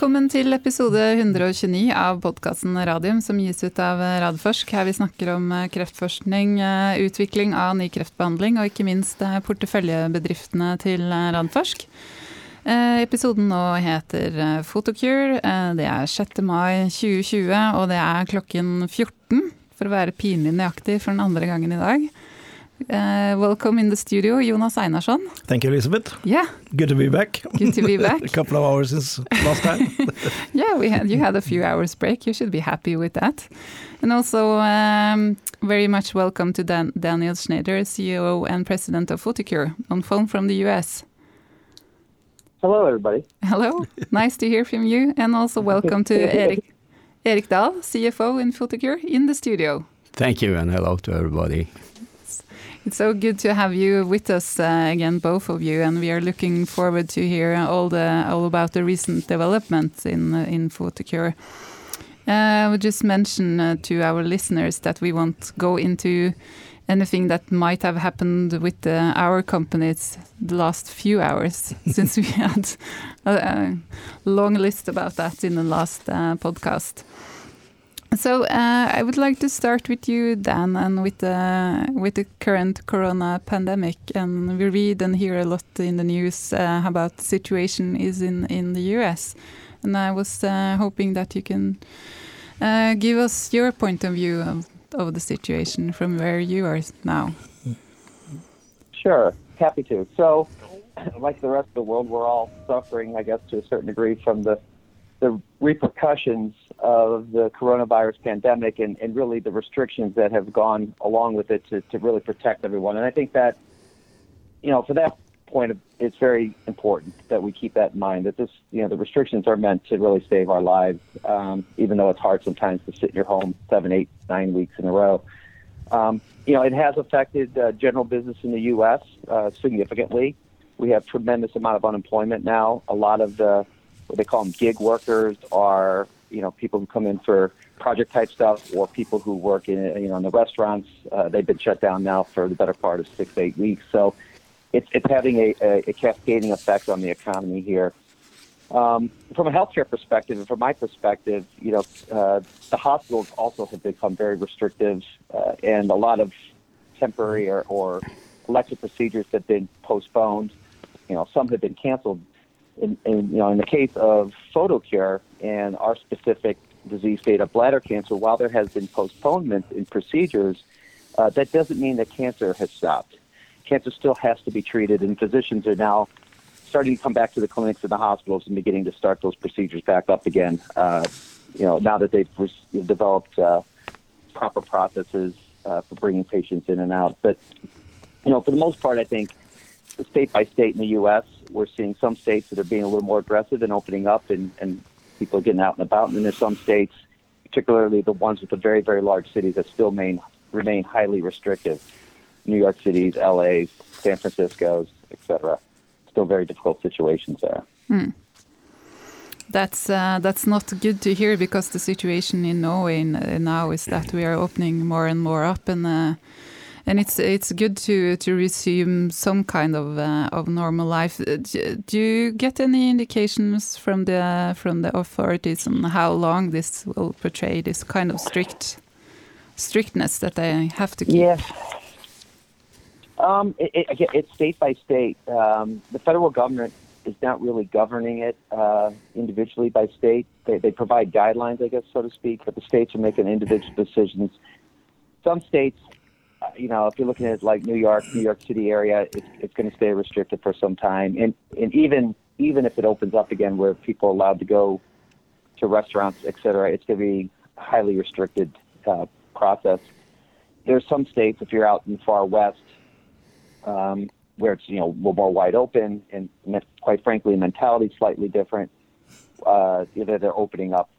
Velkommen til episode 129 av podkasten Radium, som gis ut av Radforsk. Her vi snakker om eh, kreftforskning, eh, utvikling av ny kreftbehandling og ikke minst eh, porteføljebedriftene til Radforsk. Episoden nå heter Photocure. Det er 6. mai 2020, og det er klokken 14, for å være pinlig nøyaktig for den andre gangen i dag. Uh, welcome in the studio, Jonas Einarsson. Thank you, Elizabeth. Yeah. Good to be back. Good to be back. a couple of hours since last time. yeah, we had you had a few hours break. You should be happy with that. And also, um, very much welcome to Dan Daniel Schneider, CEO and President of Photocure, on phone from the US. Hello, everybody. Hello. nice to hear from you. And also, welcome to Eric, Eric Dahl, CFO in Photocure, in the studio. Thank you, and hello to everybody. It's so good to have you with us uh, again, both of you, and we are looking forward to hear all the all about the recent developments in uh, in Photocure. Uh, I would just mention uh, to our listeners that we won't go into anything that might have happened with uh, our companies the last few hours, since we had a, a, long list about that in the last uh, podcast. So uh, I would like to start with you, Dan, and with the with the current Corona pandemic. And we read and hear a lot in the news uh, about the situation is in in the U.S. And I was uh, hoping that you can uh, give us your point of view of, of the situation from where you are now. Sure, happy to. So, like the rest of the world, we're all suffering, I guess, to a certain degree from the the repercussions of the coronavirus pandemic and, and really the restrictions that have gone along with it to, to really protect everyone. And I think that, you know, for that point, it's very important that we keep that in mind that this, you know, the restrictions are meant to really save our lives, um, even though it's hard sometimes to sit in your home seven, eight, nine weeks in a row. Um, you know, it has affected uh, general business in the U.S. Uh, significantly. We have tremendous amount of unemployment now. A lot of the what they call them gig workers are you know people who come in for project type stuff or people who work in you know in the restaurants. Uh, they've been shut down now for the better part of six eight weeks. So it's it's having a, a, a cascading effect on the economy here. Um, from a healthcare perspective and from my perspective you know uh, the hospitals also have become very restrictive uh, and a lot of temporary or, or elective procedures have been postponed. You know some have been canceled in, in, you know, in the case of photocure and our specific disease state of bladder cancer, while there has been postponement in procedures, uh, that doesn't mean that cancer has stopped. Cancer still has to be treated, and physicians are now starting to come back to the clinics and the hospitals and beginning to start those procedures back up again. Uh, you know, now that they've re- developed uh, proper processes uh, for bringing patients in and out. But you know, for the most part, I think state by state in the U.S., we're seeing some states that are being a little more aggressive and opening up and, and people are getting out and about. And then there's some states, particularly the ones with the very, very large cities that still remain, remain highly restrictive. New York City's, LA's, San Francisco's, etc. Still very difficult situations there. Hmm. That's uh, that's not good to hear because the situation in Norway now is that we are opening more and more up and uh, and it's it's good to to resume some kind of uh, of normal life. Uh, do you get any indications from the from the authorities on how long this will portray this kind of strict strictness that they have to keep? Yeah. Um, it, it, it's state by state. Um, the federal government is not really governing it uh, individually by state. They, they provide guidelines, I guess, so to speak, but the states are making individual decisions. Some states you know, if you're looking at like New York, New York City area, it's, it's going to stay restricted for some time. And and even even if it opens up again, where people are allowed to go to restaurants, et cetera, it's going to be a highly restricted uh, process. There's some states, if you're out in the far west, um, where it's you know more wide open, and quite frankly, mentality slightly different. Uh, either they're opening up.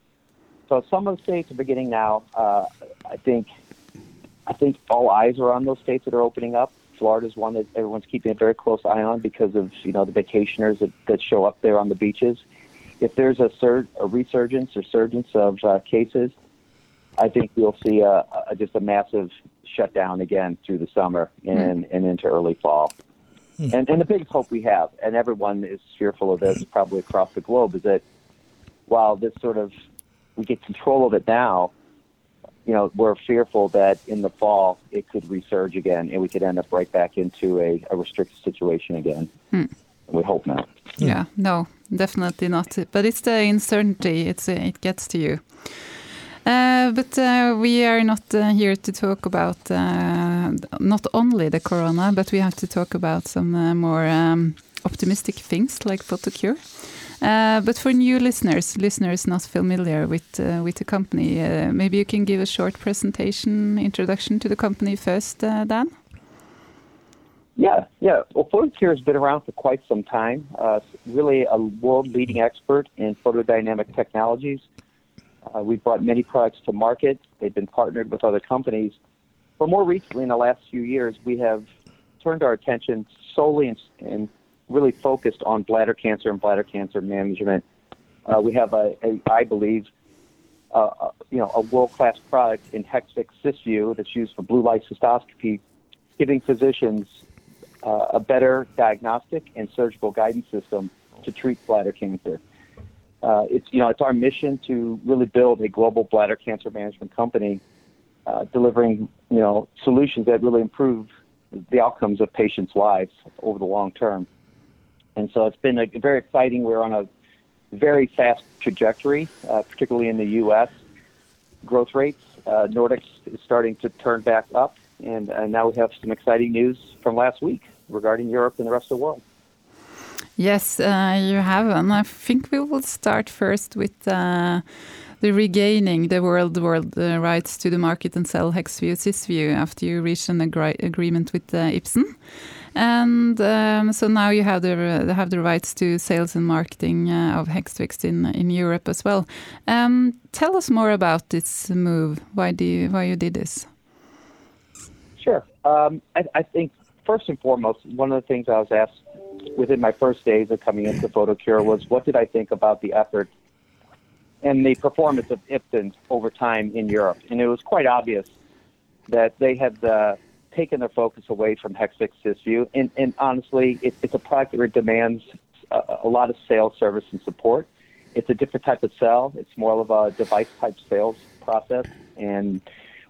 So some of the states are beginning now. Uh, I think I think all eyes are on those states that are opening up. Florida is one that everyone's keeping a very close eye on because of you know the vacationers that, that show up there on the beaches. If there's a, sur- a resurgence or surgence of uh, cases, I think we'll see a, a, just a massive shutdown again through the summer and, mm. and into early fall. Mm. And, and the biggest hope we have, and everyone is fearful of this probably across the globe, is that while this sort of we get control of it now, you know, we're fearful that in the fall it could resurge again and we could end up right back into a, a restricted situation again. Hmm. We hope not. Yeah, no, definitely not. But it's the uncertainty, it's, uh, it gets to you. Uh, but uh, we are not uh, here to talk about uh, not only the corona, but we have to talk about some uh, more um, optimistic things like Photocure. Uh, but for new listeners, listeners not familiar with with the company, maybe you can give a short presentation, introduction to the company first, Dan. Yeah, yeah. Well, Photocure has been around for quite some time. really, a world-leading expert in photodynamic technologies uh, we've brought many products to market. They've been partnered with other companies. But more recently, in the last few years, we have turned our attention solely and really focused on bladder cancer and bladder cancer management. Uh, we have a, a I believe, uh, a, you know, a world-class product in Hexvix Cysview that's used for blue light cystoscopy, giving physicians uh, a better diagnostic and surgical guidance system to treat bladder cancer uh, it's you know it's our mission to really build a global bladder cancer management company, uh, delivering you know solutions that really improve the outcomes of patients' lives over the long term. And so it's been a, very exciting. We're on a very fast trajectory, uh, particularly in the U.S. Growth rates, uh, Nordics is starting to turn back up, and, and now we have some exciting news from last week regarding Europe and the rest of the world. Yes, uh, you have. And I think we will start first with uh, the regaining the world world uh, rights to the market and sell Hexvix Cysview after you reached an agree agreement with uh, Ipsen. And um, so now you have the have the rights to sales and marketing uh, of Hexvix in in Europe as well. Um, tell us more about this move. Why do you, why you did this? Sure. Um, I, I think first and foremost, one of the things I was asked within my first days of coming into Photocure was what did I think about the effort and the performance of Ipsen over time in Europe. And it was quite obvious that they had uh, taken their focus away from Hexvix Cysview. And, and honestly, it, it's a product that demands a, a lot of sales, service, and support. It's a different type of sell. It's more of a device type sales process and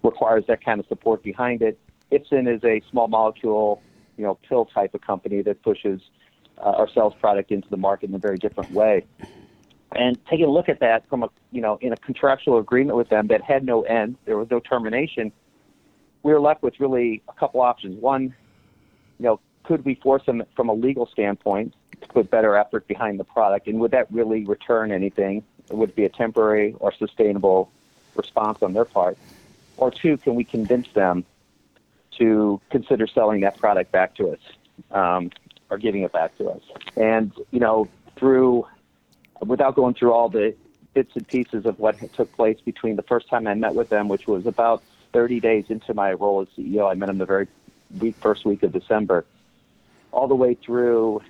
requires that kind of support behind it. Ipsen is a small molecule, you know, pill type of company that pushes uh, our sales product into the market in a very different way. And taking a look at that from a, you know, in a contractual agreement with them that had no end, there was no termination. We were left with really a couple options. One, you know, could we force them from a legal standpoint to put better effort behind the product, and would that really return anything? Would it be a temporary or sustainable response on their part? Or two, can we convince them to consider selling that product back to us? Um, are giving it back to us. And, you know, through, without going through all the bits and pieces of what took place between the first time I met with them, which was about 30 days into my role as CEO, I met him the very week, first week of December, all the way through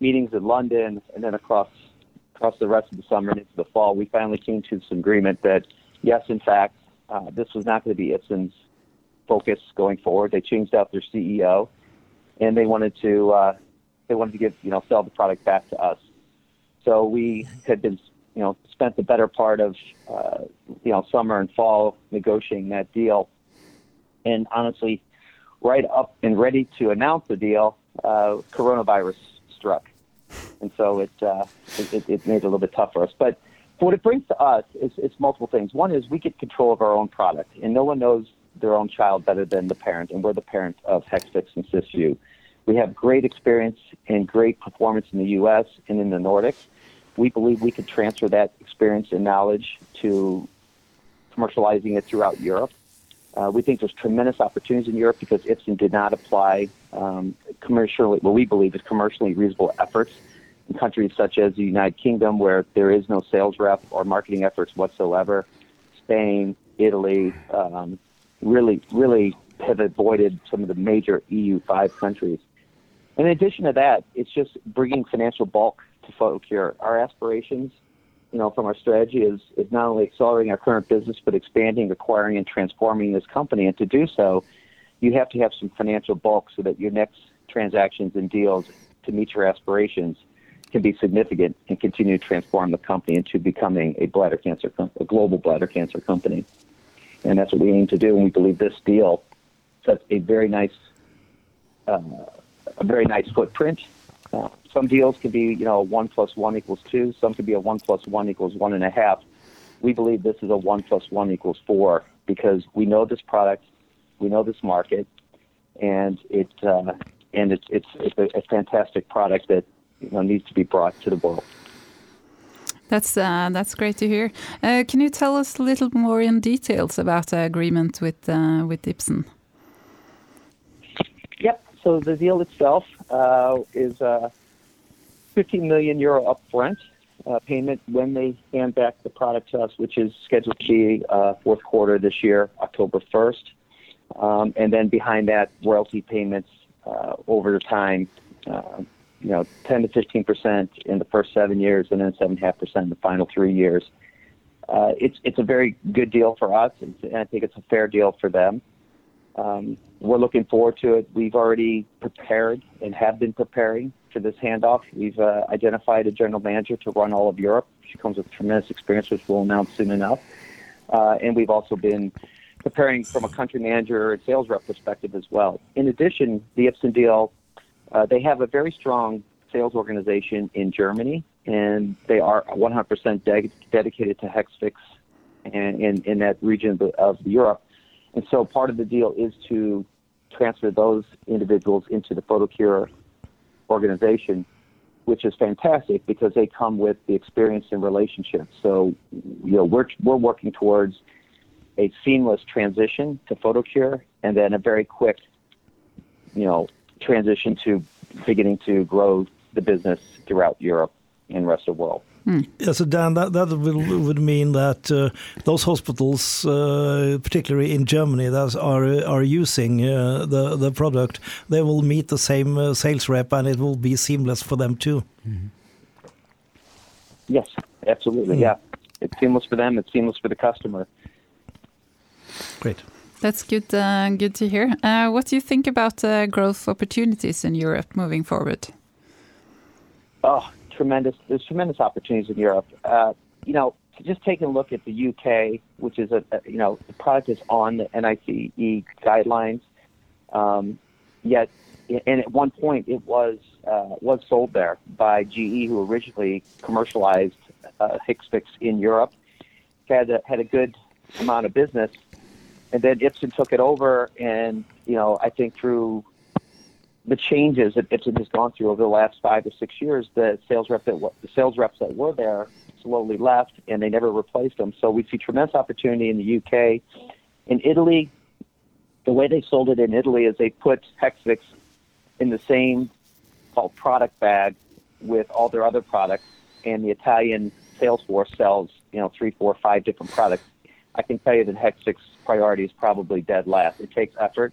meetings in London and then across across the rest of the summer and into the fall, we finally came to some agreement that yes, in fact, uh, this was not going to be Ipsen's focus going forward. They changed out their CEO, and they wanted to uh, they wanted to give you know sell the product back to us. So we had been you know spent the better part of uh, you know summer and fall negotiating that deal, and honestly, right up and ready to announce the deal, uh, coronavirus struck, and so it, uh, it it made it a little bit tough for us. But what it brings to us is it's multiple things. One is we get control of our own product, and no one knows their own child better than the parent, and we're the parent of Hexvix and Cysview. We have great experience and great performance in the U.S. and in the Nordics. We believe we could transfer that experience and knowledge to commercializing it throughout Europe. Uh, we think there's tremendous opportunities in Europe because Ipsen did not apply um, commercially, what we believe is commercially reasonable efforts in countries such as the United Kingdom, where there is no sales rep or marketing efforts whatsoever. Spain, Italy, um, really, really have avoided some of the major EU5 countries. In addition to that, it's just bringing financial bulk to Photocure. Our aspirations, you know, from our strategy is, is not only accelerating our current business, but expanding, acquiring, and transforming this company. And to do so, you have to have some financial bulk so that your next transactions and deals to meet your aspirations can be significant and continue to transform the company into becoming a bladder cancer, com- a global bladder cancer company. And that's what we aim to do. And we believe this deal sets a very nice, uh, a very nice footprint. Some deals can be, you know, one plus one equals two. Some can be a one plus one equals one and a half. We believe this is a one plus one equals four because we know this product, we know this market, and it uh, and it's it's, it's a, a fantastic product that you know needs to be brought to the world. That's uh, that's great to hear. Uh, can you tell us a little more in details about the agreement with uh, with Ipsen? So the deal itself uh, is uh, 15 million euro upfront uh, payment when they hand back the product to us, which is scheduled to be uh, fourth quarter this year, October 1st. Um, and then behind that, royalty payments uh, over time, uh, you know, 10 to 15 percent in the first seven years, and then seven and a half percent in the final three years. Uh, it's it's a very good deal for us, and I think it's a fair deal for them. Um, we're looking forward to it. We've already prepared and have been preparing for this handoff. We've uh, identified a general manager to run all of Europe. She comes with tremendous experience, which we'll announce soon enough. Uh, and we've also been preparing from a country manager and sales rep perspective as well. In addition, the Ipsen deal, uh, they have a very strong sales organization in Germany, and they are 100% de- dedicated to Hexvix and in, in that region of Europe. And so part of the deal is to transfer those individuals into the Photocure organization, which is fantastic because they come with the experience and relationships. So, you know, we're, we're working towards a seamless transition to Photocure and then a very quick, you know, transition to beginning to grow the business throughout Europe and rest of the world. Yeah, so Dan, that, that will, would mean that uh, those hospitals, uh, particularly in Germany, that are are using uh, the the product, they will meet the same uh, sales rep, and it will be seamless for them too. Yes, absolutely. Yeah, it's seamless for them. It's seamless for the customer. Great. That's good. Uh, good to hear. Uh, what do you think about uh, growth opportunities in Europe moving forward? Oh, tremendous! There's tremendous opportunities in Europe. Uh, you know, just taking a look at the UK, which is a, a you know the product is on the NICE guidelines, um, yet and at one point it was uh, was sold there by GE, who originally commercialized uh, Hexvix in Europe. Had a, had a good amount of business, and then Ipsen took it over, and you know I think through the changes that Ipsen has gone through over the last five or six years, the sales rep that the sales reps that were there slowly left, and they never replaced them. So we see tremendous opportunity in the UK, in Italy. The way they sold it in Italy is they put Hexvix in the same called product bag with all their other products, and the Italian sales force sells you know three, four, five different products. I can tell you that Hexvix priority is probably dead last. It takes effort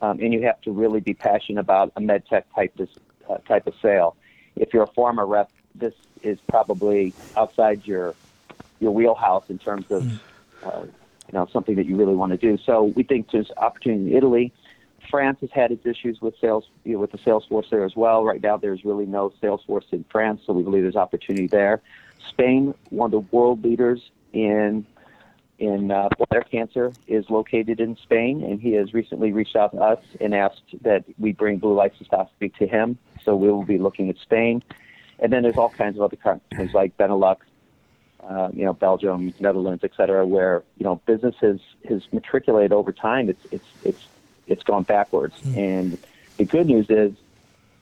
um, and you have to really be passionate about a med tech type of, uh, type of sale. If you're a pharma rep, this is probably outside your your wheelhouse in terms of uh, you know something that you really want to do. So we think there's opportunity in Italy. France has had its issues with sales you know, with the sales force there as well. Right now, there's really no sales force in France, so we believe there's opportunity there. Spain, one of the world leaders in in uh, bladder cancer is located in Spain, and he has recently reached out to us and asked that we bring blue light cystoscopy to him. So we will be looking at Spain, and then there's all kinds of other countries like Benelux, uh, you know, Belgium, Netherlands, et cetera, where you know business has has matriculated over time. It's it's it's it's gone backwards, and the good news is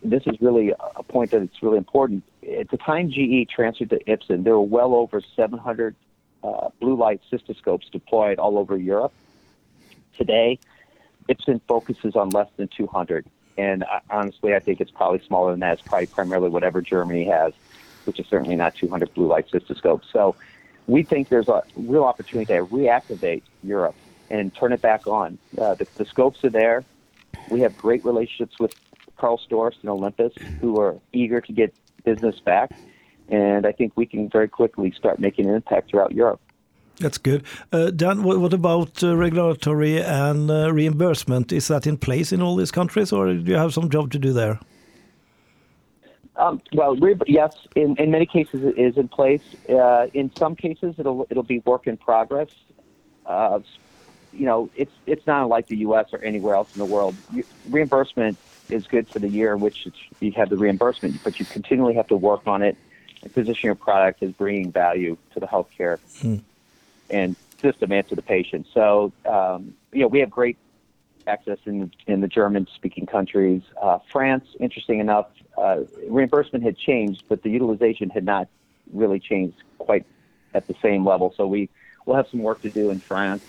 this is really a point that it's really important. At the time GE transferred to Ipsen, there were well over 700 uh, blue light cystoscopes deployed all over Europe. Today, Ipsen focuses on less than 200. And uh, honestly, I think it's probably smaller than that. It's probably primarily whatever Germany has, which is certainly not 200 blue light cystoscopes. So we think there's a real opportunity to reactivate Europe and turn it back on. Uh, the, the scopes are there. We have great relationships with Karl Storz and Olympus, who are eager to get business back and I think we can very quickly start making an impact throughout Europe. That's good. Uh, Dan, what, what about uh, regulatory and uh, reimbursement? Is that in place in all these countries, or do you have some job to do there? Um, well, re- yes, in, in many cases it is in place. Uh, in some cases, it'll it'll be work in progress. Uh, you know, it's it's not like the U.S. or anywhere else in the world. Reimbursement is good for the year in which it's, you have the reimbursement, but you continually have to work on it position your product as bringing value to the healthcare and system and to the patient. So, um, you know, we have great access in in the German-speaking countries. Uh, France, interesting enough, uh, reimbursement had changed, but the utilization had not really changed quite at the same level. So we will have some work to do in France,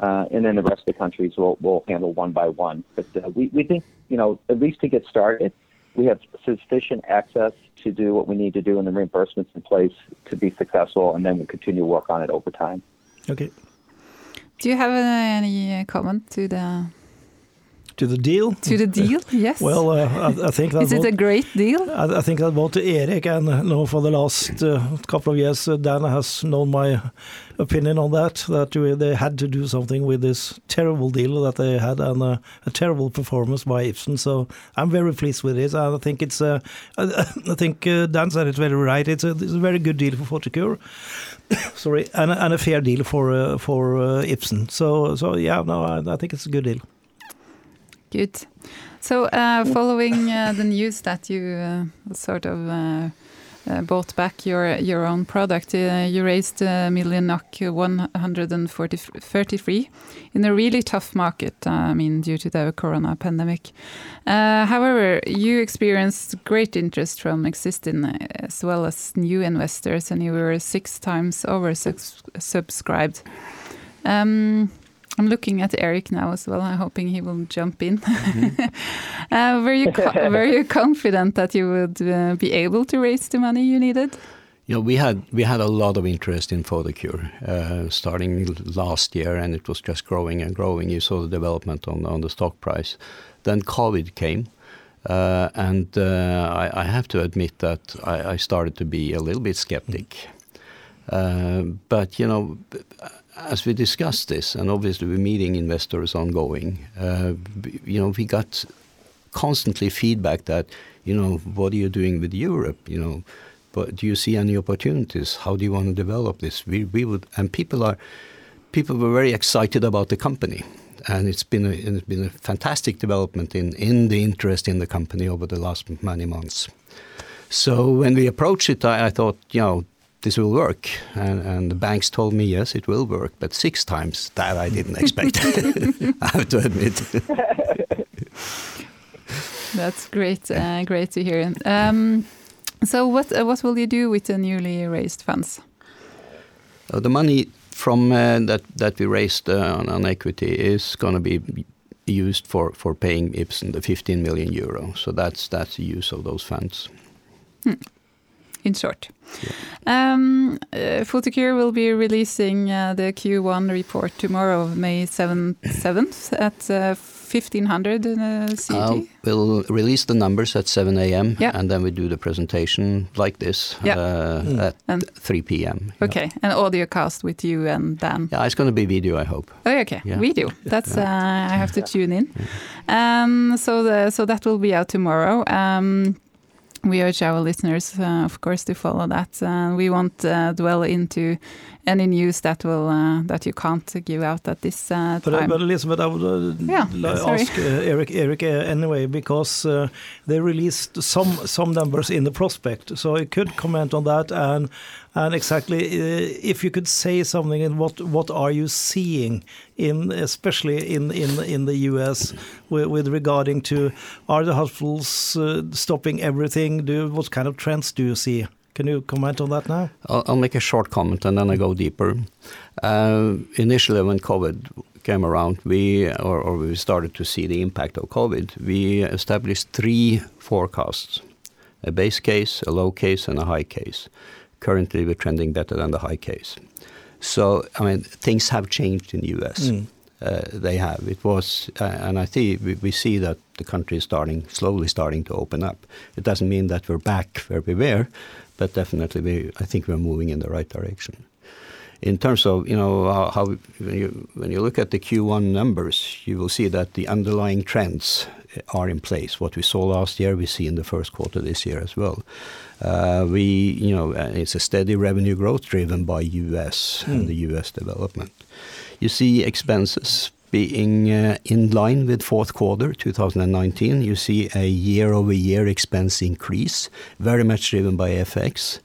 uh, and then the rest of the countries we'll, we'll handle one by one. But uh, we, we think, you know, at least to get started, we have sufficient access to do what we need to do and the reimbursements in place to be successful, and then we'll continue to work on it over time. Okay. Do you have uh, any uh, comment to the To the deal? to the deal? Yes. Well, uh, I, I think that is it a great deal? I, I think that both Erik and you know, for the last uh, couple of years, uh, Dan has known my opinion on that. That they had to do something with this terrible deal that they had and uh, a terrible performance by Ibsen. So I'm very pleased with it. I think it's. Uh, I, I think uh, Dan said it very right. It's a, it's a very good deal for Fortecure. Sorry, and, a- and a fair deal for uh, for uh, Ibsen. So so yeah, no, I, I think it's a good deal. Good. So, uh, following uh, the news that you uh, sort of bought back your your own product, uh, you raised a million NOK 133 in a really tough market. I mean, due to the corona pandemic. Uh, however, you experienced great interest from existing as well as new investors, and you were six times oversubscribed. Um, I'm looking at Eric now as well. I'm hoping he will jump in. uh, were you co- were you confident that you would uh, be able to raise the money you needed? You know, we had we had a lot of interest in Photocure uh, starting last year, and it was just growing and growing. You saw the development on on the stock price. Then COVID came, uh, and uh, I, I have to admit that I, I started to be a little bit skeptic. Uh, but you know, as we discussed this, and obviously we're meeting investors ongoing, uh, you know, we got constantly feedback that, you know, what are you doing with Europe? You know, but do you see any opportunities? How do you want to develop this? We, we would, and people are, people were very excited about the company. And it's been a, it's been a fantastic development in, in the interest in the company over the last many months. So when we approached it, I, I thought, you know, this will work. And, and the banks told me, yes, it will work. But six times, that I didn't expect, I have to admit. That's great. Uh, great to hear. Um, so, what uh, what will you do with the newly raised funds? Uh, the money from uh, that that we raised uh, on, on equity is going to be used for, for paying Ipsen the 15 million euro. So that's that's the use of those funds. in short. Um, uh, Photocure will be releasing uh, the Q1 report tomorrow, May 7th, 7th at uh, 1500 uh, CT. Uh, we'll release the numbers at 7 a.m. Yeah. and then we do the presentation like this Yeah. uh, at And- 3 p.m. Yeah. okay, an audio cast with you and Dan. Yeah, it's going to be video, I hope. Oh, okay, Yeah. we do. That's uh, I have to tune in. Um, so the so that will be out tomorrow. Um, we urge our listeners, uh, of course, to follow that. Uh, we won't uh, dwell into any news that will uh, that you can't give out at this uh, But, time. but Elizabeth, I would uh, Yeah, ask uh, Eric, Eric uh, anyway because uh, they released some some numbers in the prospect, so you could comment on that and and exactly if you could say something and what what are you seeing in especially in in in the U.S. with, with regarding to are the hospitals stopping everything? Do what kind of trends do you see? Can you comment on that now? I'll, I'll make a short comment and then I go deeper. Uh, initially, when COVID came around, we or, or we started to see the impact of COVID. We established three forecasts: a base case, a low case, and a high case. Currently, we're trending better than the high case. So, I mean, things have changed in the U.S. Uh, they have. It was, uh, and I think we, we see that the country is starting slowly starting to open up. It doesn't mean that we're back where we were, but definitely we, I think we're moving in the right direction. In terms of, you know, how when you look at the Q1 numbers, you will see that the underlying trends eh, are in place. What we saw last year, we see in the first quarter this year as well. Uh, we, you know, eh, it's a steady revenue growth driven by U.S. and hmm. the U.S. development. You see expenses being uh, in line with fourth quarter 2019. You see a year-over-year expense increase, very much driven by FX.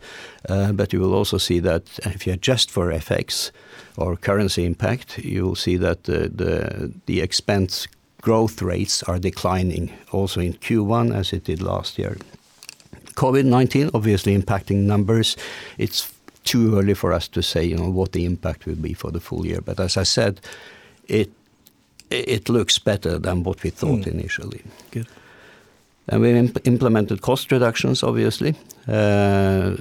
Uh, but you will also see that if you adjust for FX or currency impact, you will see that the expense growth rates are declining also in Q1 as it did last year. COVID-19 obviously impacting numbers. It's too early for us to say, you know, what the impact will be for the full year. But as I said, it looks better than what we thought initially. Good. We implemented cost reductions, obviously. Uh,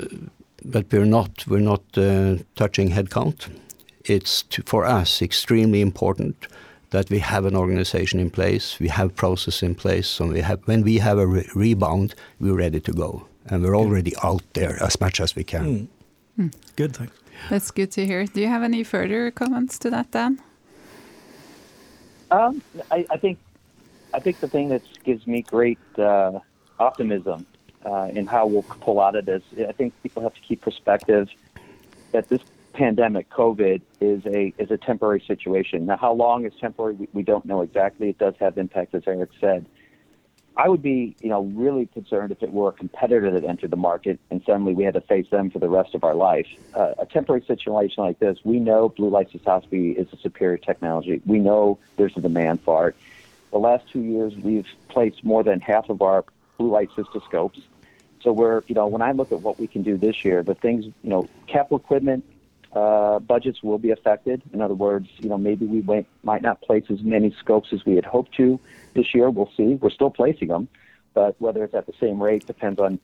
but we're not we're not uh, touching headcount. It's for us, extremely important that we have an organization in place, we have process in place, and we have when we have a rebound, we're ready to go, and we're already out there as much as we can. Good. Thanks. That's good to hear. Do you have any further comments to that, Dan? Um, I I think I think the thing that gives me great uh, optimism uh, in how we'll pull out of this, I think people have to keep perspective that this pandemic, COVID, is a is a temporary situation. Now, how long is temporary? We don't know exactly. It does have impact, as Eric said. I would be, you know, really concerned if it were a competitor that entered the market and suddenly we had to face them for the rest of our life. Uh, a temporary situation like this, we know blue light cystoscopy is a superior technology. We know there's a demand for it. The last two years, we've placed more than half of our blue light cystoscopes. So we're, you know, when I look at what we can do this year, the things, you know, capital equipment Uh, budgets will be affected. In other words, you know, maybe we might not place as many scopes as we had hoped to this year. We'll see. We're still placing them, but whether it's at the same rate depends on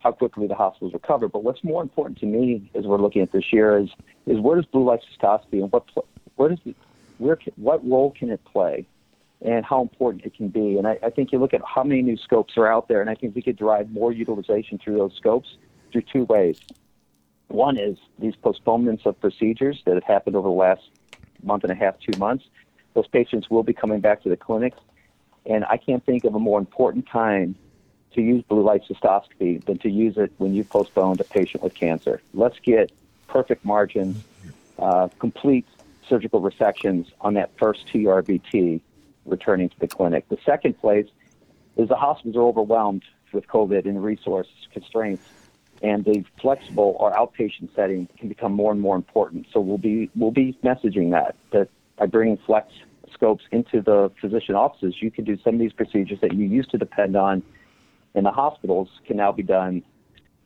how quickly the hospitals recover. But what's more important to me as we're looking at this year is is where does blue light cystoscopy and what role can it play and how important it can be? And I, I think you look at how many new scopes are out there, and I think we could drive more utilization through those scopes through two ways. One is these postponements of procedures that have happened over the last month and a half, two months. Those patients will be coming back to the clinics, and I can't think of a more important time to use blue light cystoscopy than to use it when you've postponed a patient with cancer. Let's get perfect margins, uh, complete surgical resections on that first TURBT returning to the clinic. The second place is the hospitals are overwhelmed with COVID and resource constraints, and the flexible or outpatient setting can become more and more important. So we'll be we'll be messaging that that by bringing flex scopes into the physician offices, you can do some of these procedures that you used to depend on in the hospitals can now be done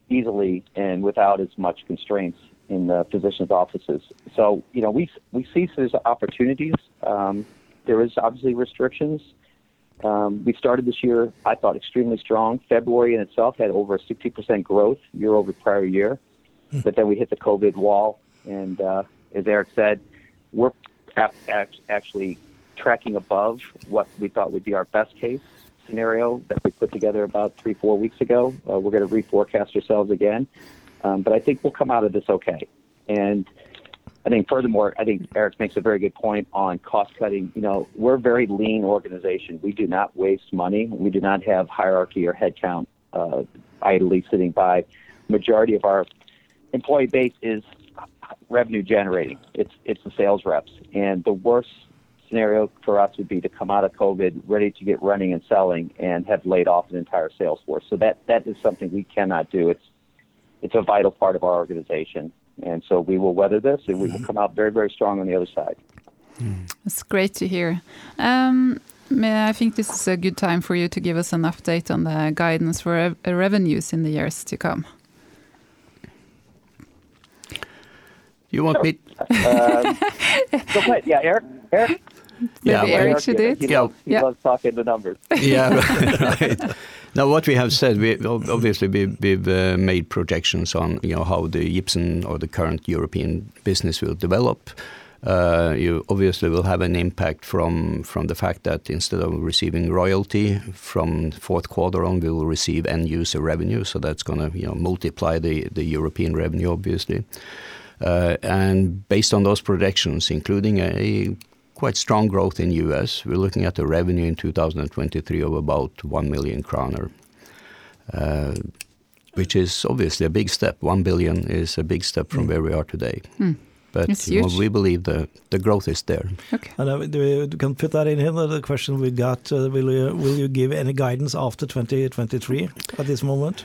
easily and without as much constraints in the physician's offices. So you know, we we see there's opportunities. Um, there is obviously restrictions. We started this year, I thought, extremely strong. February in itself had over 60% growth year-over-prior year. Hmm. But then we hit the COVID wall, and as Eric said, we're actually tracking above what we thought would be our best case scenario that we put together about three, four weeks ago. We're gonna reforecast ourselves again. Um, but I think we'll come out of this okay. I think furthermore, I think Eric makes a very good point on cost cutting. You know, we're a very lean organization. We do not waste money. We do not have hierarchy or headcount uh, idly sitting by. Majority of our employee base is revenue generating. It's It's the sales reps. And the worst scenario for us would be to come out of COVID ready to get running and selling and have laid off an entire sales force. So that that is something we cannot do. It's it's a vital part of our organization. And so we will weather this, and we will mm-hmm. come out very, very strong on the other side. Hmm. That's great to hear. Um, I think this is a good time for you to give us an update on the guidance for uh, revenues in the years to come. You want me? Um, go ahead. Yeah, Eric. Erik? Maybe Erik should do it. Yeah. He loves talking the numbers. Yeah. Right. Now, what we have said, we obviously, we've uh, made projections on, you know, how the Ipsen or the current European business will develop. Uh, you obviously will have an impact from from the fact that instead of receiving royalty from fourth quarter on, we will receive end user revenue. So that's gonna, you know, multiply the European revenue, obviously. Uh, and based on those projections, including a quite strong growth in U.S., we're looking at a revenue in 2023 of about 1 million kroner, uh, which is obviously a big step. 1 billion is a big step from hmm. where we are today. Hmm. It's huge. We believe the growth is there. Okay. Uh, we can put that in here, the question we got, uh, will you give any guidance after 2023 at this moment?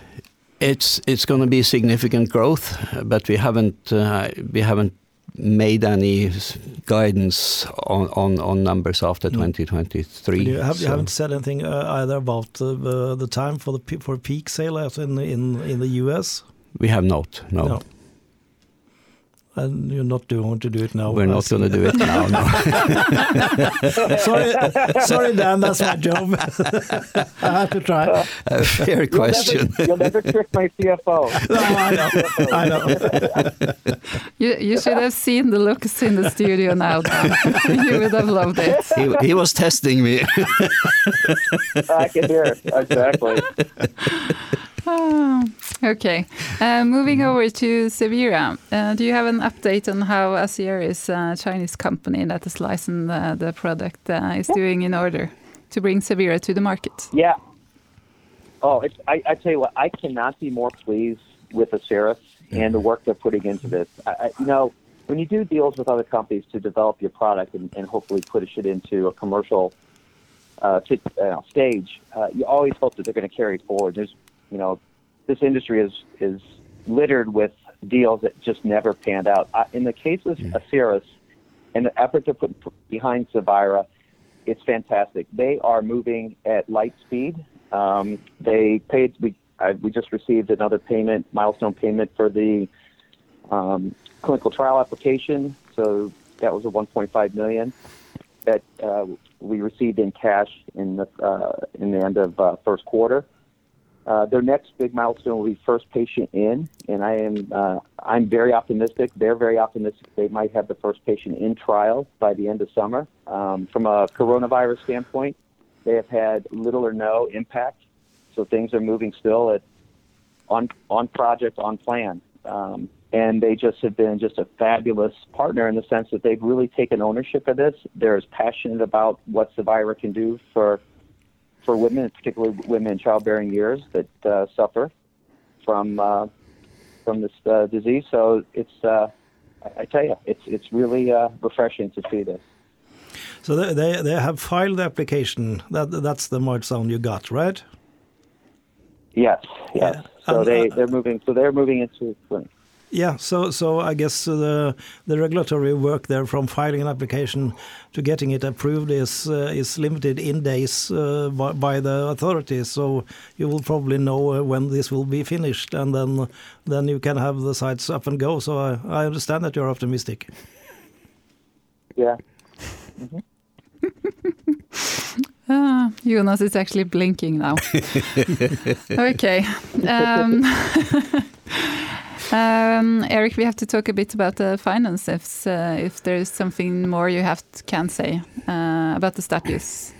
It's gonna be significant growth, but we haven't uh, we haven't made any guidance on on, on numbers after mm. 2023. You haven't said anything, uh, either about the the time for the for peak sale as in the U.S.? We have not, no. No. You're not going to do it now? We're not gonna do it now, no. Sorry, sorry, Dan, that's my job. I have to try. Uh, A fair question. You'll never trick my CFO. No, I know. I know. You should have seen the looks in the studio now, Dan. You would have loved it. He was testing me. I can hear it. Exactly. Okay. Uh, moving mm-hmm. over to Cevira. Uh, do you have an update on how Asieris, a Chinese company that has licensed the product, is doing in order to bring Cevira to the market? Yeah. Oh, I tell you what, I cannot be more pleased with Asieris and the mm-hmm. work they're putting into this. You know, when you do deals with other companies to develop your product and hopefully push it into a commercial stage, you always hope that they're gonna carry it forward. There's, you know, this industry is is littered with deals that just never panned out. In the case of mm-hmm. Asieris and the effort to put behind Cevira, it's fantastic. They are moving at light speed. Um, they paid. We we just received another payment, milestone payment for the um, clinical trial application, so that was a 1.5 million that uh, we received in cash in the uh, in the end of uh, first quarter. Their next big milestone will be first patient in, and I'm uh, I'm very optimistic. They're very optimistic they might have the first patient in trial by the end of summer. From a coronavirus standpoint, they have had little or no impact, so things are moving still on on project, on plan. Um, and they just have been just a fabulous partner in the sense that they've really taken ownership of this. They're as passionate about what Cevira can do for women, particularly women in childbearing years that uh, suffer from uh, from this uh, disease. So it's, I tell you, it's it's really refreshing to see this. So they they have filed the application. That That's the milestone you got, right? Yes. Yes. Yeah. So um, they they're moving. So they're moving into clinic. Yeah. So so I guess uh, the the regulatory work there from filing an application to getting it approved is uh, is limited in days uh, by the authorities. So you will probably know when this will be finished, and then then you can have the sites up and go. So I I understand that you're optimistic. Yeah. Mm-hmm. Ah, Jonas is actually blinking now. Okay. Um, Um, Erik, we have to talk a bit about the finances. Uh, if there is something more you have can say uh, about the status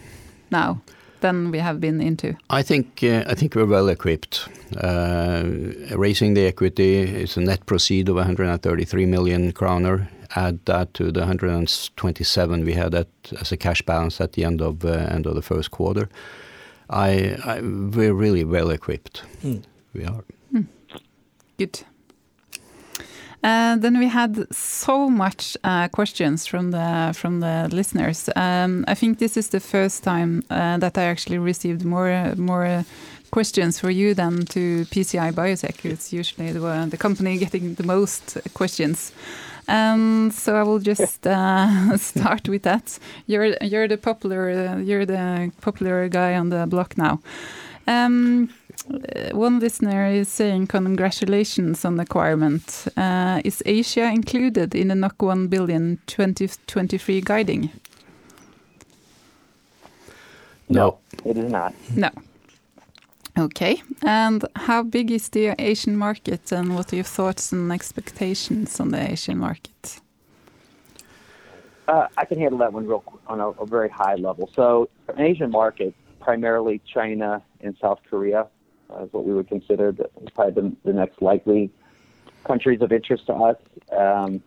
now than we have been into. I think uh, I think we're well equipped. Uh, raising the equity is a net proceed of 133 million kroner. Add that to the 127 we had as a cash balance at the end of end of the first quarter. I We're really well equipped. Hmm. We are. Hmm. Good. Uh, we had so much uh, questions from the from the listeners. Um, I think this is the first time uh, that I actually received more more questions for you than to PCI Biotech. It's usually the company getting the most questions. Um, so I will just start with that. You're you're the popular you're the popular guy on the block now. Um, Uh, one listener is saying congratulations on the acquirement. Uh, is Asia included in the 1 billion 2023 guiding? No. It is not. No. Okay. And how big is the Asian market, and what are your thoughts and expectations on the Asian market? Uh, I can handle that one real quick on a very high level. So, an Asian market, primarily China and South Korea, is what we would consider probably the next likely countries of interest to us. Um,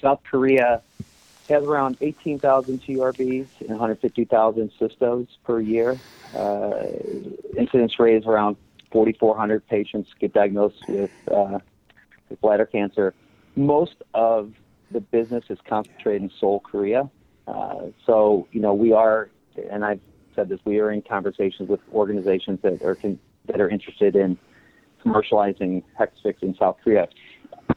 South Korea has around 18,000 TURBs and 150,000 cystos per year. Uh, incidence rate is around 4,400 patients get diagnosed with, uh, with bladder cancer. Most of the business is concentrated in Seoul, Korea. Uh, so, you know, we are, and I've said this, we are in conversations with organizations that are that are interested in commercializing Hexvix in South Korea.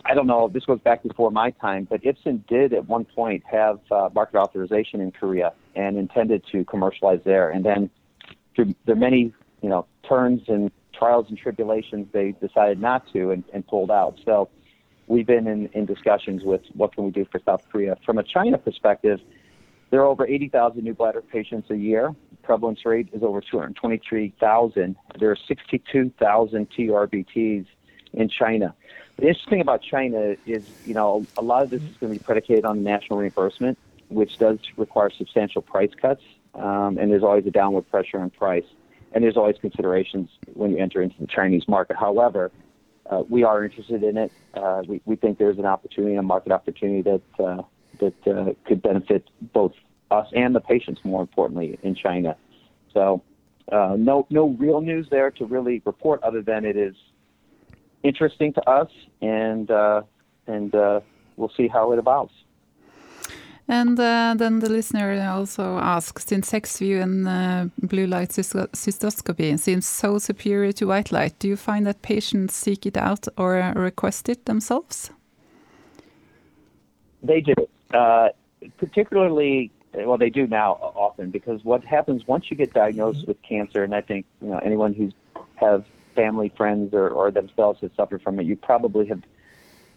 I don't know. This goes back before my time, but Ipsen did at one point have uh, market authorization in Korea and intended to commercialize there. And then through the many, you know, turns and trials and tribulations, they decided not to and, and pulled out. So we've been in, in discussions with what can we do for South Korea. From a China perspective, there are over 80,000 new bladder patients a year. Prevalence rate is over 223,000. There are 62,000 TURBTs in China. The interesting thing about China is, you know, a lot of this is going to be predicated on national reimbursement, which does require substantial price cuts, um, and there's always a downward pressure on price, and there's always considerations when you enter into the Chinese market. However, uh, we are interested in it. Uh, we, we think there's an opportunity, a market opportunity that uh, that uh, could benefit both us and the patients, more importantly, in China. So, uh, no no real news there to really report, other than it is interesting to us, and uh, and uh, we'll see how it evolves. And uh, then the listener also asks, since Hexvix and uh, blue light cystoscopy seems so superior to white light, do you find that patients seek it out or request it themselves? They do, uh, particularly. Well, they do now often because what happens once you get diagnosed with cancer, and I think you know anyone who's have family, friends, or, or themselves have suffered from it, you probably have,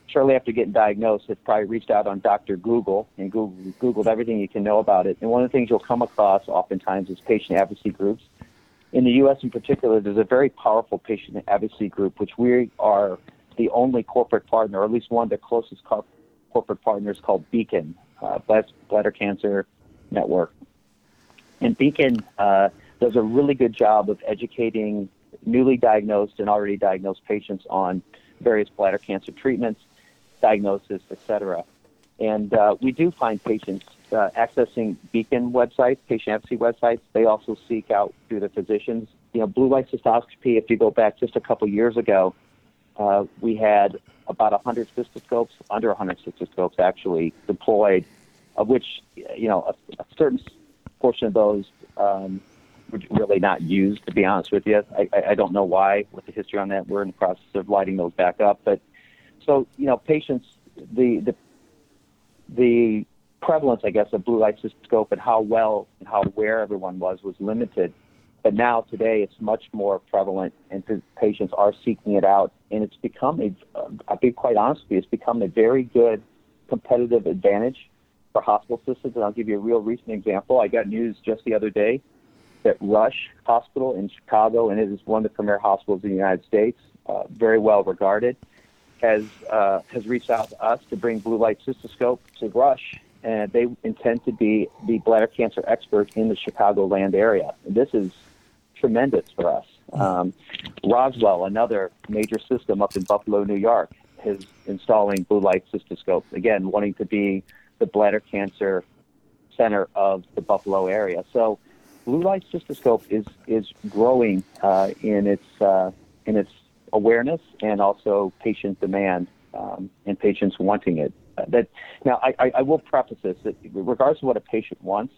shortly after getting diagnosed, have probably reached out on Dr. Google and Google, Googled everything you can know about it. And one of the things you'll come across oftentimes is patient advocacy groups. In the U.S. in particular, there's a very powerful patient advocacy group, which we are the only corporate partner, or at least one of the closest corporate partners, called BCAN, uh, Bladder Cancer Network. And BCAN uh, does a really good job of educating newly diagnosed and already diagnosed patients on various bladder cancer treatments, diagnosis, etc. And uh, we do find patients uh, accessing BCAN websites, patient advocacy websites. They also seek out through the physicians. You know, blue light cystoscopy. If you go back just a couple years ago, uh, we had about 100 cystoscopes, under 100 cystoscopes actually deployed, of which you know a, a certain portion of those um, really not used, to be honest with you. I, I don't know why, with the history on that. We're in the process of lighting those back up. But so, you know, patients, the, the, the prevalence, I guess, of blue light cystoscope and how well and how aware everyone was was limited. But now, today, it's much more prevalent, and patients are seeking it out. And it's become a, I'll be quite honest with you, it's become a very good competitive advantage for hospital systems. And I'll give you a real recent example. I got news just the other day that Rush Hospital in Chicago, and it is one of the premier hospitals in the United States, uh, very well regarded, has uh, has reached out to us to bring blue light cystoscope to Rush, and they intend to be the bladder cancer expert in the Chicagoland area. And this is tremendous for us. Um, Roswell, another major system up in Buffalo, New York, is installing blue light cystoscope. Again, wanting to be the bladder cancer center of the Buffalo area. So blue light cystoscope is is growing uh, in its uh, in its awareness and also patient demand um, and patients wanting it. Uh, that now I, I, will preface this that regardless of what a patient wants,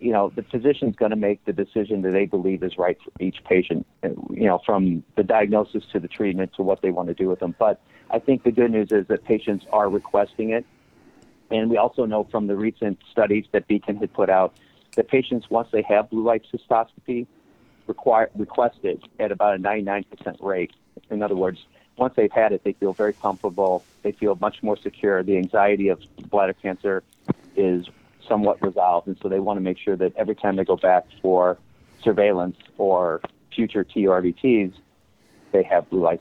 you know the physician's going to make the decision that they believe is right for each patient. Uh, you know from the diagnosis to the treatment to what they want to do with them. But I think the good news is that patients are requesting it, and we also know from the recent studies that BCAN had put out that patients, once they have blue light cystoscopy, require, request it at about a 99% rate. In other words, once they've had it, they feel very comfortable. They feel much more secure. The anxiety of bladder cancer is somewhat resolved, and so they want to make sure that every time they go back for surveillance or future TURBTs, they have blue light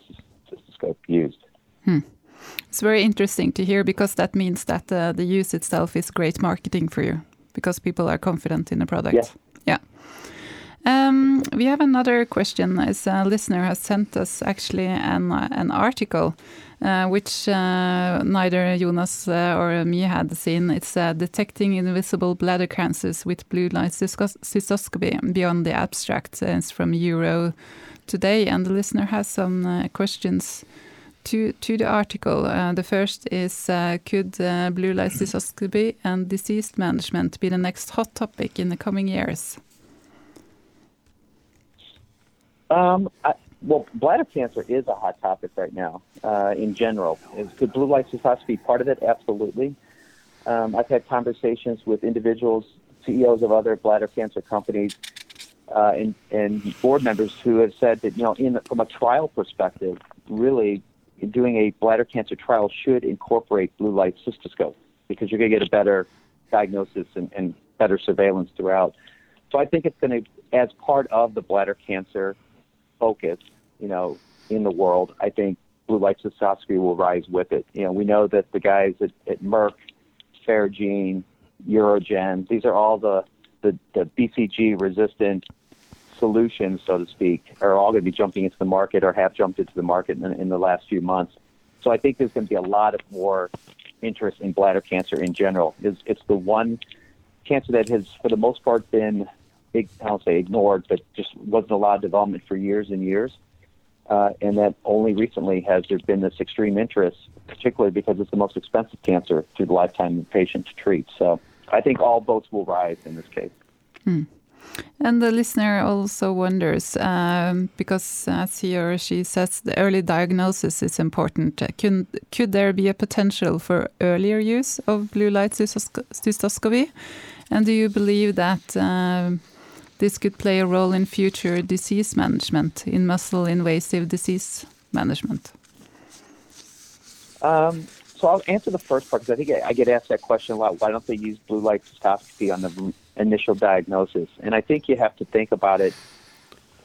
cystoscope used. Hmm. It's very interesting to hear because that means that uh, the use itself is great marketing for you because people are confident in the product. Yeah. yeah. Um, we have another question. As a listener has sent us actually an, an article uh, which uh, neither Jonas uh, or me had seen. It's uh, Detecting Invisible Bladder Cancers with Blue Light Cystoscopy Beyond the Abstract. It's from Euro Today, and the listener has some uh, questions to, to the article. Uh, the first is Could blue light cystoscopy and disease management be the next hot topic in the coming years? Um, I, well, bladder cancer is a hot topic right now uh, in general. Is, could blue light cystoscopy be part of it? Absolutely. Um, I've had conversations with individuals, CEOs of other bladder cancer companies, uh, and, and board members who have said that, you know, in, from a trial perspective, really doing a bladder cancer trial should incorporate blue light cystoscope because you're going to get a better diagnosis and, and better surveillance throughout. So I think it's going to, as part of the bladder cancer focus, you know, in the world, I think blue Lights of cystoscopy will rise with it. You know, we know that the guys at, at Merck, FerGene, UroGen, these are all the, the, the BCG resistant solutions, so to speak, are all going to be jumping into the market or have jumped into the market in, in the last few months. So I think there's going to be a lot of more interest in bladder cancer in general. It's, it's the one cancer that has, for the most part, been I don't say ignored, but just wasn't a lot of development for years and years. Uh, and that only recently has there been this extreme interest, particularly because it's the most expensive cancer through the lifetime of the patient to treat. So I think all boats will rise in this case. Hmm. And the listener also wonders, um, because as he or she says, the early diagnosis is important. Could, could there be a potential for earlier use of blue light cystoscopy? And do you believe that um, this could play a role in future disease management, in muscle invasive disease management? Um, so I'll answer the first part because I think I get asked that question a lot. Why don't they use blue light cystoscopy on the initial diagnosis? And I think you have to think about it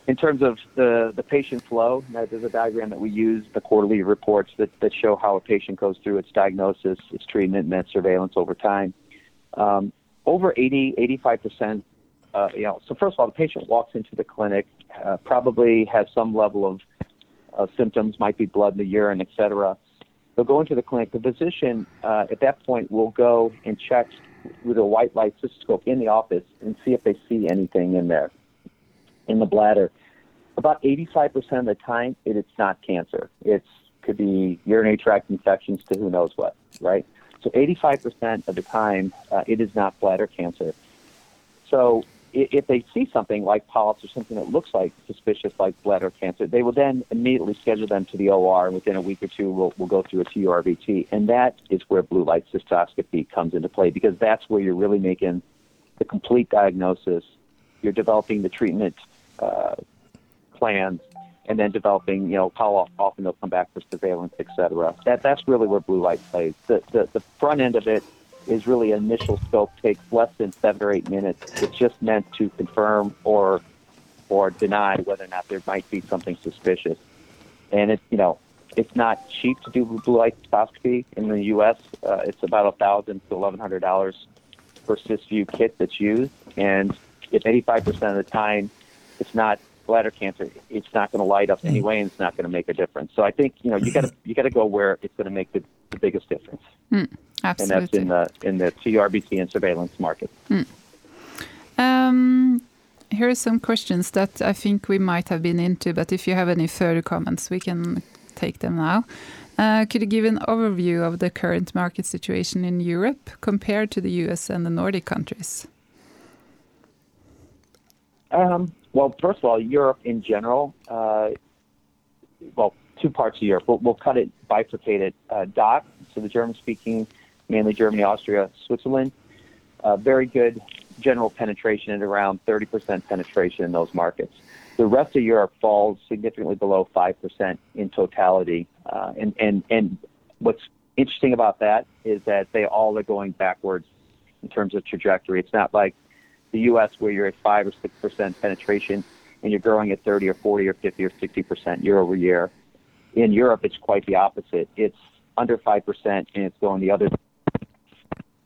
in terms of the, the patient flow. There's a diagram that we use, the quarterly reports that, that show how a patient goes through its diagnosis, its treatment, and its surveillance over time. Um, over 80, 85 percent uh, you know, so first of all, the patient walks into the clinic, uh, probably has some level of symptoms, might be blood in the urine, et cetera. They'll go into the clinic. The physician uh, at that point will go and check with a white light cystoscope in the office and see if they see anything in there, in the bladder. About 85% of the time, it, it's not cancer. It could be urinary tract infections to who knows what, right? So 85% of the time, uh, it is not bladder cancer. So if they see something like polyps or something that looks like suspicious, like bladder cancer, they will then immediately schedule them to the OR, and within a week or two, we'll, we'll go through a TURBT. And that is where blue light cystoscopy comes into play because that's where you're really making the complete diagnosis. You're developing the treatment uh, plans, and then developing, you know, how often they'll come back for surveillance, et cetera. That, that's really where blue light plays. The, the, the front end of it is really initial scope takes less than seven or eight minutes. It's just meant to confirm or or deny whether or not there might be something suspicious. And it's you know it's not cheap to do blue light cystoscopy in the U.S. Uh, it's about a thousand to eleven hundred dollars per Cysview kit that's used, and if 85% of the time it's not bladder cancer, it's not going to light up mm. anyway, and it's not going to make a difference. So I think you know you got to you got to go where it's going to make the, the biggest difference. Mm. Absolutely. And that's in the in the TURBT and surveillance market. Mm. Um, here are some questions that I think we might have been into, but if you have any further comments, we can take them now. Uh, could you give an overview of the current market situation in Europe compared to the US and the Nordic countries? Um, well, first of all, Europe in general, uh, well, two parts of Europe. We'll, we'll cut it, bifurcate it. Uh, DACH, so the German speaking mainly Germany, Austria, Switzerland. Uh, very good general penetration at around 30% penetration in those markets. The rest of Europe falls significantly below 5% in totality. Uh, and, and, and what's interesting about that is that they all are going backwards in terms of trajectory. It's not like the U.S. where you're at 5 or 6% penetration and you're growing at 30 or 40 or 50 or 60% year over year. In Europe, it's quite the opposite. It's under 5% and it's going the other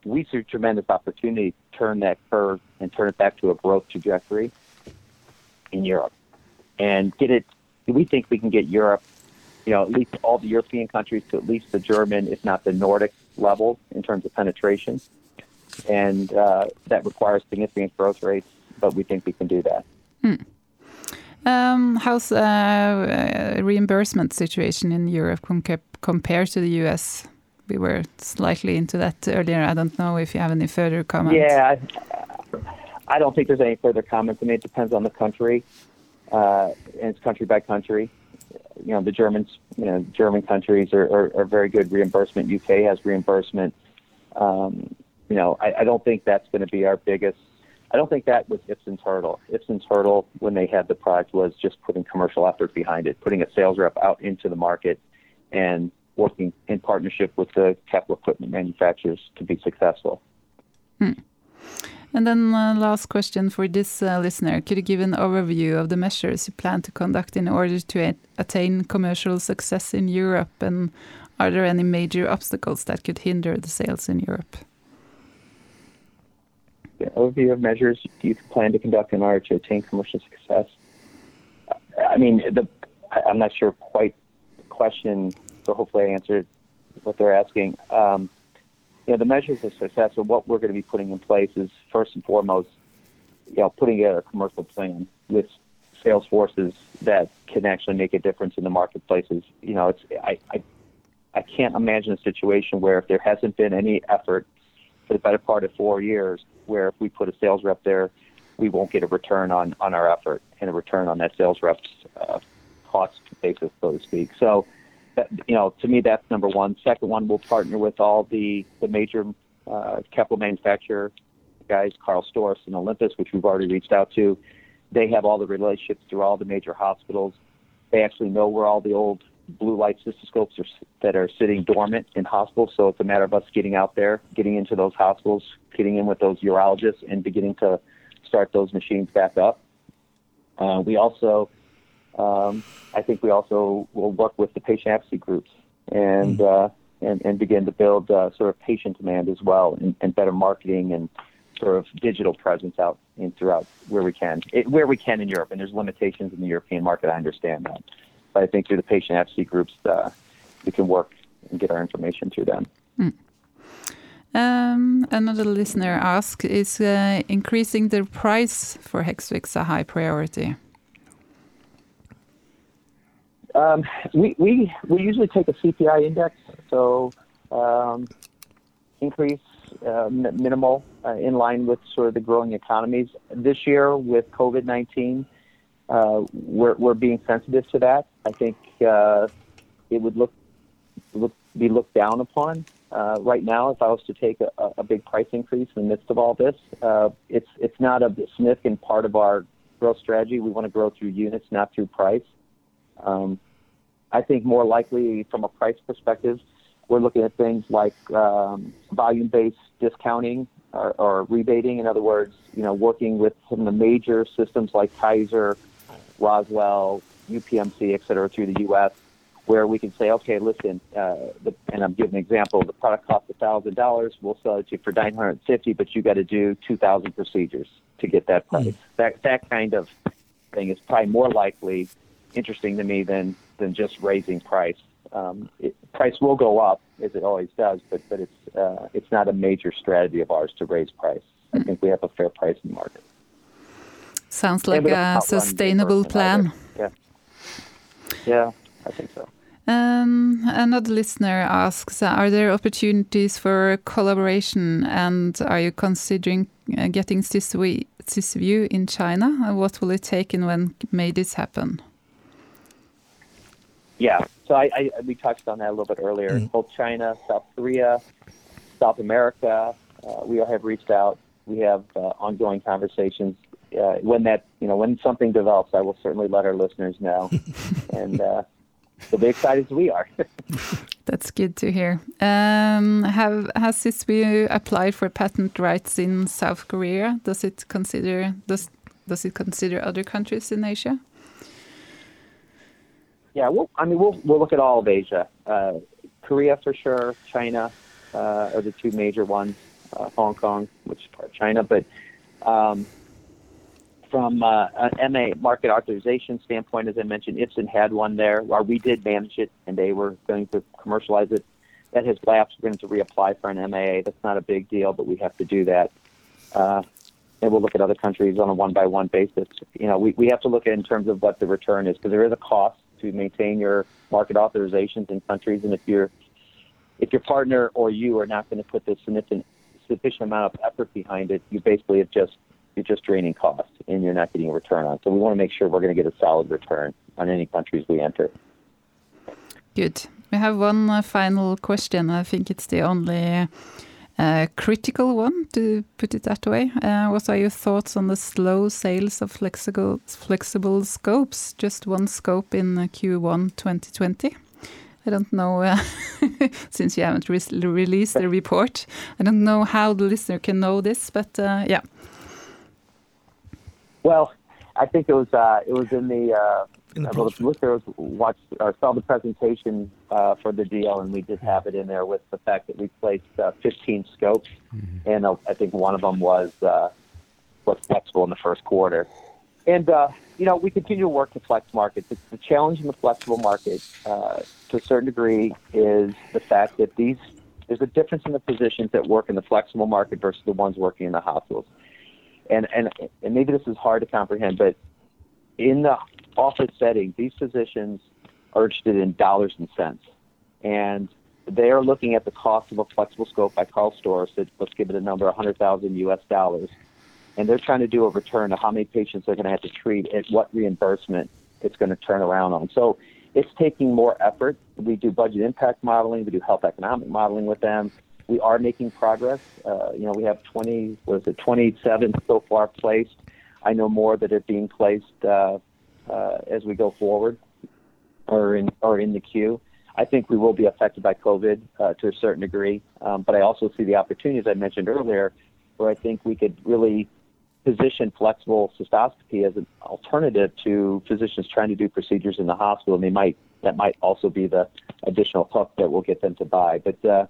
we see tremendous opportunity to turn that curve and turn it back to a growth trajectory. in Europe and get it. We think we can get Europe, you know, at least all the European countries to at least the German, if not the Nordic level in terms of penetration. And uh, that requires significant growth rates, but we think we can do that. Hmm. Um, how's uh, uh, reimbursement situation in Europe compared to the US? We were slightly into that earlier. I don't know if you have any further comments. Yeah, I, I don't think there's any further comments. I mean, it depends on the country, uh, and it's country by country. You know, the Germans, you know, German countries are, are, are very good reimbursement. UK has reimbursement. Um, you know, I, I don't think that's going to be our biggest I don't think that was Ipsen's hurdle. Ipsen's hurdle when they had the product was just putting commercial effort behind it, putting a sales rep out into the market, and working in partnership with the capital equipment manufacturers to be successful. Hmm. And then uh, last question for this uh, listener. Could you give an overview of the measures you plan to conduct in order to attain commercial success in Europe? And are there any major obstacles that could hinder the sales in Europe? the overview of measures you plan to conduct in order to attain commercial success. I mean, the I'm not sure quite the question, so hopefully I answered what they're asking. Um, you know, the measures of success and what we're going to be putting in place is first and foremost, you know, putting together a commercial plan with sales forces that can actually make a difference in the marketplaces. You know, it's I, I I can't imagine a situation where if there hasn't been any effort for the better part of four years, where if we put a sales rep there, we won't get a return on, on our effort and a return on that sales rep's uh, cost basis, so to speak. So, that, you know, to me, that's number one. Second one, we'll partner with all the, the major uh, manufacturer guys, Karl Storz and Olympus, which we've already reached out to. They have all the relationships through all the major hospitals. They actually know where all the old blue light cystoscopes are, that are sitting dormant in hospitals. So it's a matter of us getting out there, getting into those hospitals, getting in with those urologists, and beginning to start those machines back up. Uh, we also, um, I think we also will work with the patient advocacy groups and mm. uh, and, and begin to build uh, sort of patient demand as well, and, and better marketing and sort of digital presence out in throughout where we can, it, where we can in Europe. And there's limitations in the European market. I understand that. But I think through the patient advocacy groups, uh, we can work and get our information through them. Mm. Um, another listener asks, is uh, increasing the price for Hexvix a high priority? Um, we, we, we usually take a CPI index, so um, increase uh, minimal uh, in line with sort of the growing economies. This year with COVID-19, uh, we're, we're being sensitive to that. I think uh, it would look, look be looked down upon uh, right now if I was to take a, a big price increase in the midst of all this. Uh, it's it's not a significant part of our growth strategy. We want to grow through units, not through price. Um, I think more likely from a price perspective, we're looking at things like um, volume-based discounting or, or rebating. In other words, you know, working with some of the major systems like Kaiser, Roswell, UPMC, et cetera, through the U.S., where we can say, okay, listen, uh, the, and I'm giving an example. The product costs thousand dollars. We'll sell it to you for nine hundred fifty, but you got to do two thousand procedures to get that price. Mm-hmm. That that kind of thing is probably more likely interesting to me than than just raising price. Um, it, price will go up as it always does, but but it's uh, it's not a major strategy of ours to raise price. I think we have a fair price in the market. Sounds like a sustainable plan. Yeah. Yeah, I think so. Um, another listener asks Are there opportunities for collaboration and are you considering uh, getting view in China? What will it take and when may this happen? Yeah, so I, I we touched on that a little bit earlier. Mm. Both China, South Korea, South America, uh, we have reached out. We have uh, ongoing conversations uh, when that you know when something develops, I will certainly let our listeners know, and uh, they'll be excited as we are. That's good to hear. Um, have has Cysview applied for patent rights in South Korea? Does it consider does does it consider other countries in Asia? Yeah, well, I mean, we'll we'll look at all of Asia. Uh, Korea for sure, China uh, are the two major ones. Uh, Hong Kong, which is part of China, but um, from uh, an MA market authorization standpoint, as I mentioned, Ipsen had one there, or we did manage it, and they were going to commercialize it. That has lapsed. We're going to reapply for an MAA. That's not a big deal, but we have to do that. Uh, and we'll look at other countries on a one by one basis. You know, we, we have to look at in terms of what the return is because there is a cost to maintain your market authorizations in countries, and if you're if your partner or you are not going to put the sufficient sufficient amount of effort behind it, you basically have just you're just draining costs and you're not getting a return on. So we want to make sure we're going to get a solid return on any countries we enter. Good. We have one uh, final question. I think it's the only critical one, to put it that way. Uh, what are your thoughts on the slow sales of flexible flexible scopes? Just one scope in uh, Q1 2020. I don't know, uh, since you haven't re released the report, I don't know how the listener can know this, but uh, yeah. Well, I think it was uh, it was in the uh, in the well, the listeners watched or saw the presentation uh, for the deal, and we did have it in there with the fact that we placed uh, 15 scopes, mm-hmm. and uh, I think one of them was uh, was flexible in the first quarter. And uh, you know, we continue to work the flex markets. The, the challenge in the flexible market, uh, to a certain degree, is the fact that these there's a difference in the positions that work in the flexible market versus the ones working in the hospitals. And and and maybe this is hard to comprehend, but in the office setting, these physicians are interested in dollars and cents, and they are looking at the cost of a flexible scope by Karl Storz. Let's give it a number, 100,000 U.S. dollars and they're trying to do a return of how many patients they're going to have to treat at what reimbursement it's going to turn around on. So it's taking more effort. We do budget impact modeling, we do health economic modeling with them. We are making progress. Uh, you know, we have 20, what is it, 27 so far placed. I know more that are being placed uh, uh, as we go forward or in or in the queue. I think we will be affected by COVID uh, to a certain degree, um, but I also see the opportunities I mentioned earlier, where I think we could really position flexible cystoscopy as an alternative to physicians trying to do procedures in the hospital. And they might that might also be the additional hook that will get them to buy. But uh,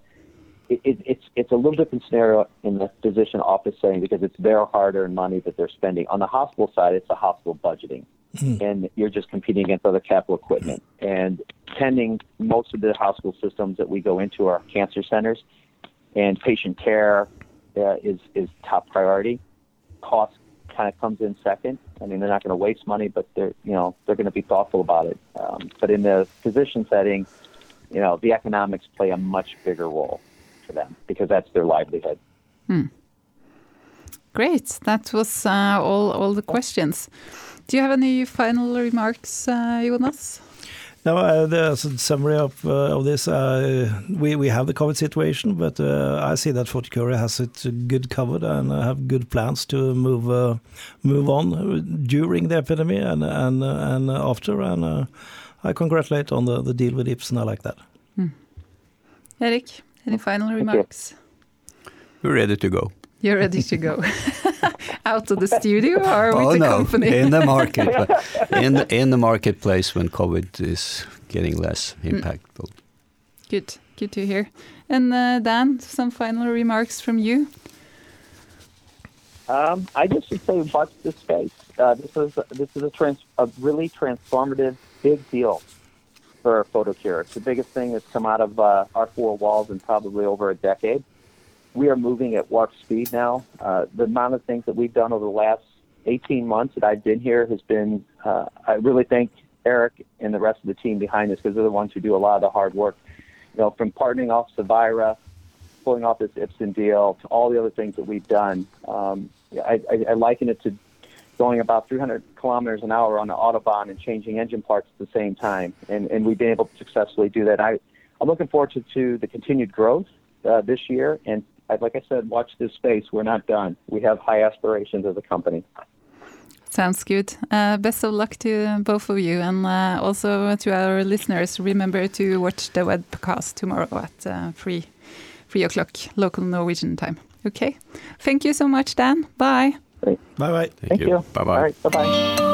it, it, it's it's a little different scenario in the physician office setting because it's their hard-earned money that they're spending. On the hospital side, it's the hospital budgeting, mm. and you're just competing against other capital equipment. And tending most of the hospital systems that we go into are cancer centers, and patient care uh, is is top priority cost kind of comes in second. I mean, they're not going to waste money, but they're you know they're going to be thoughtful about it. Um, but in the physician setting, you know, the economics play a much bigger role for them because that's their livelihood. Hmm. Great. That was uh, all all the questions. Do you have any final remarks, uh, Jonas? No, uh, the summary of, uh, of this, uh, we, we have the COVID situation, but uh, I see that Photocure has it good covered and have good plans to move uh, move on during the epidemic and and and after. And uh, I congratulate on the, the deal with Ipsen. I like that. Hmm. Erik, any final remarks? We're ready to go. You're ready to go. Out of the studio or with oh, the no, company? in the market, in the, in the marketplace when COVID is getting less hmm. impactful. Mm. Good, good to hear. And uh, Dan, some final remarks from you. Um, I just should say, watch this space. Uh, this is this is a, trans- a really transformative, big deal for Photocure. It's the biggest thing that's come out of uh, our four walls in probably over a decade we are moving at warp speed now. Uh, the amount of things that we've done over the last 18 months that I've been here has been, uh, I really thank Eric and the rest of the team behind this because they're the ones who do a lot of the hard work. You know, from partnering off Cevira, pulling off this Ipsen deal, to all the other things that we've done. Um, I, I, I liken it to going about 300 kilometers an hour on the autobahn and changing engine parts at the same time, and, and we've been able to successfully do that. I, I'm looking forward to, to the continued growth uh, this year and like I said, watch this space. We're not done. We have high aspirations as a company. Sounds good. Uh, best of luck to both of you, and uh, also to our listeners. Remember to watch the webcast tomorrow at uh, three three o'clock local Norwegian time. Okay. Thank you so much, Dan. Bye. Bye bye. Thank, Thank you. you. Bye bye. Bye bye.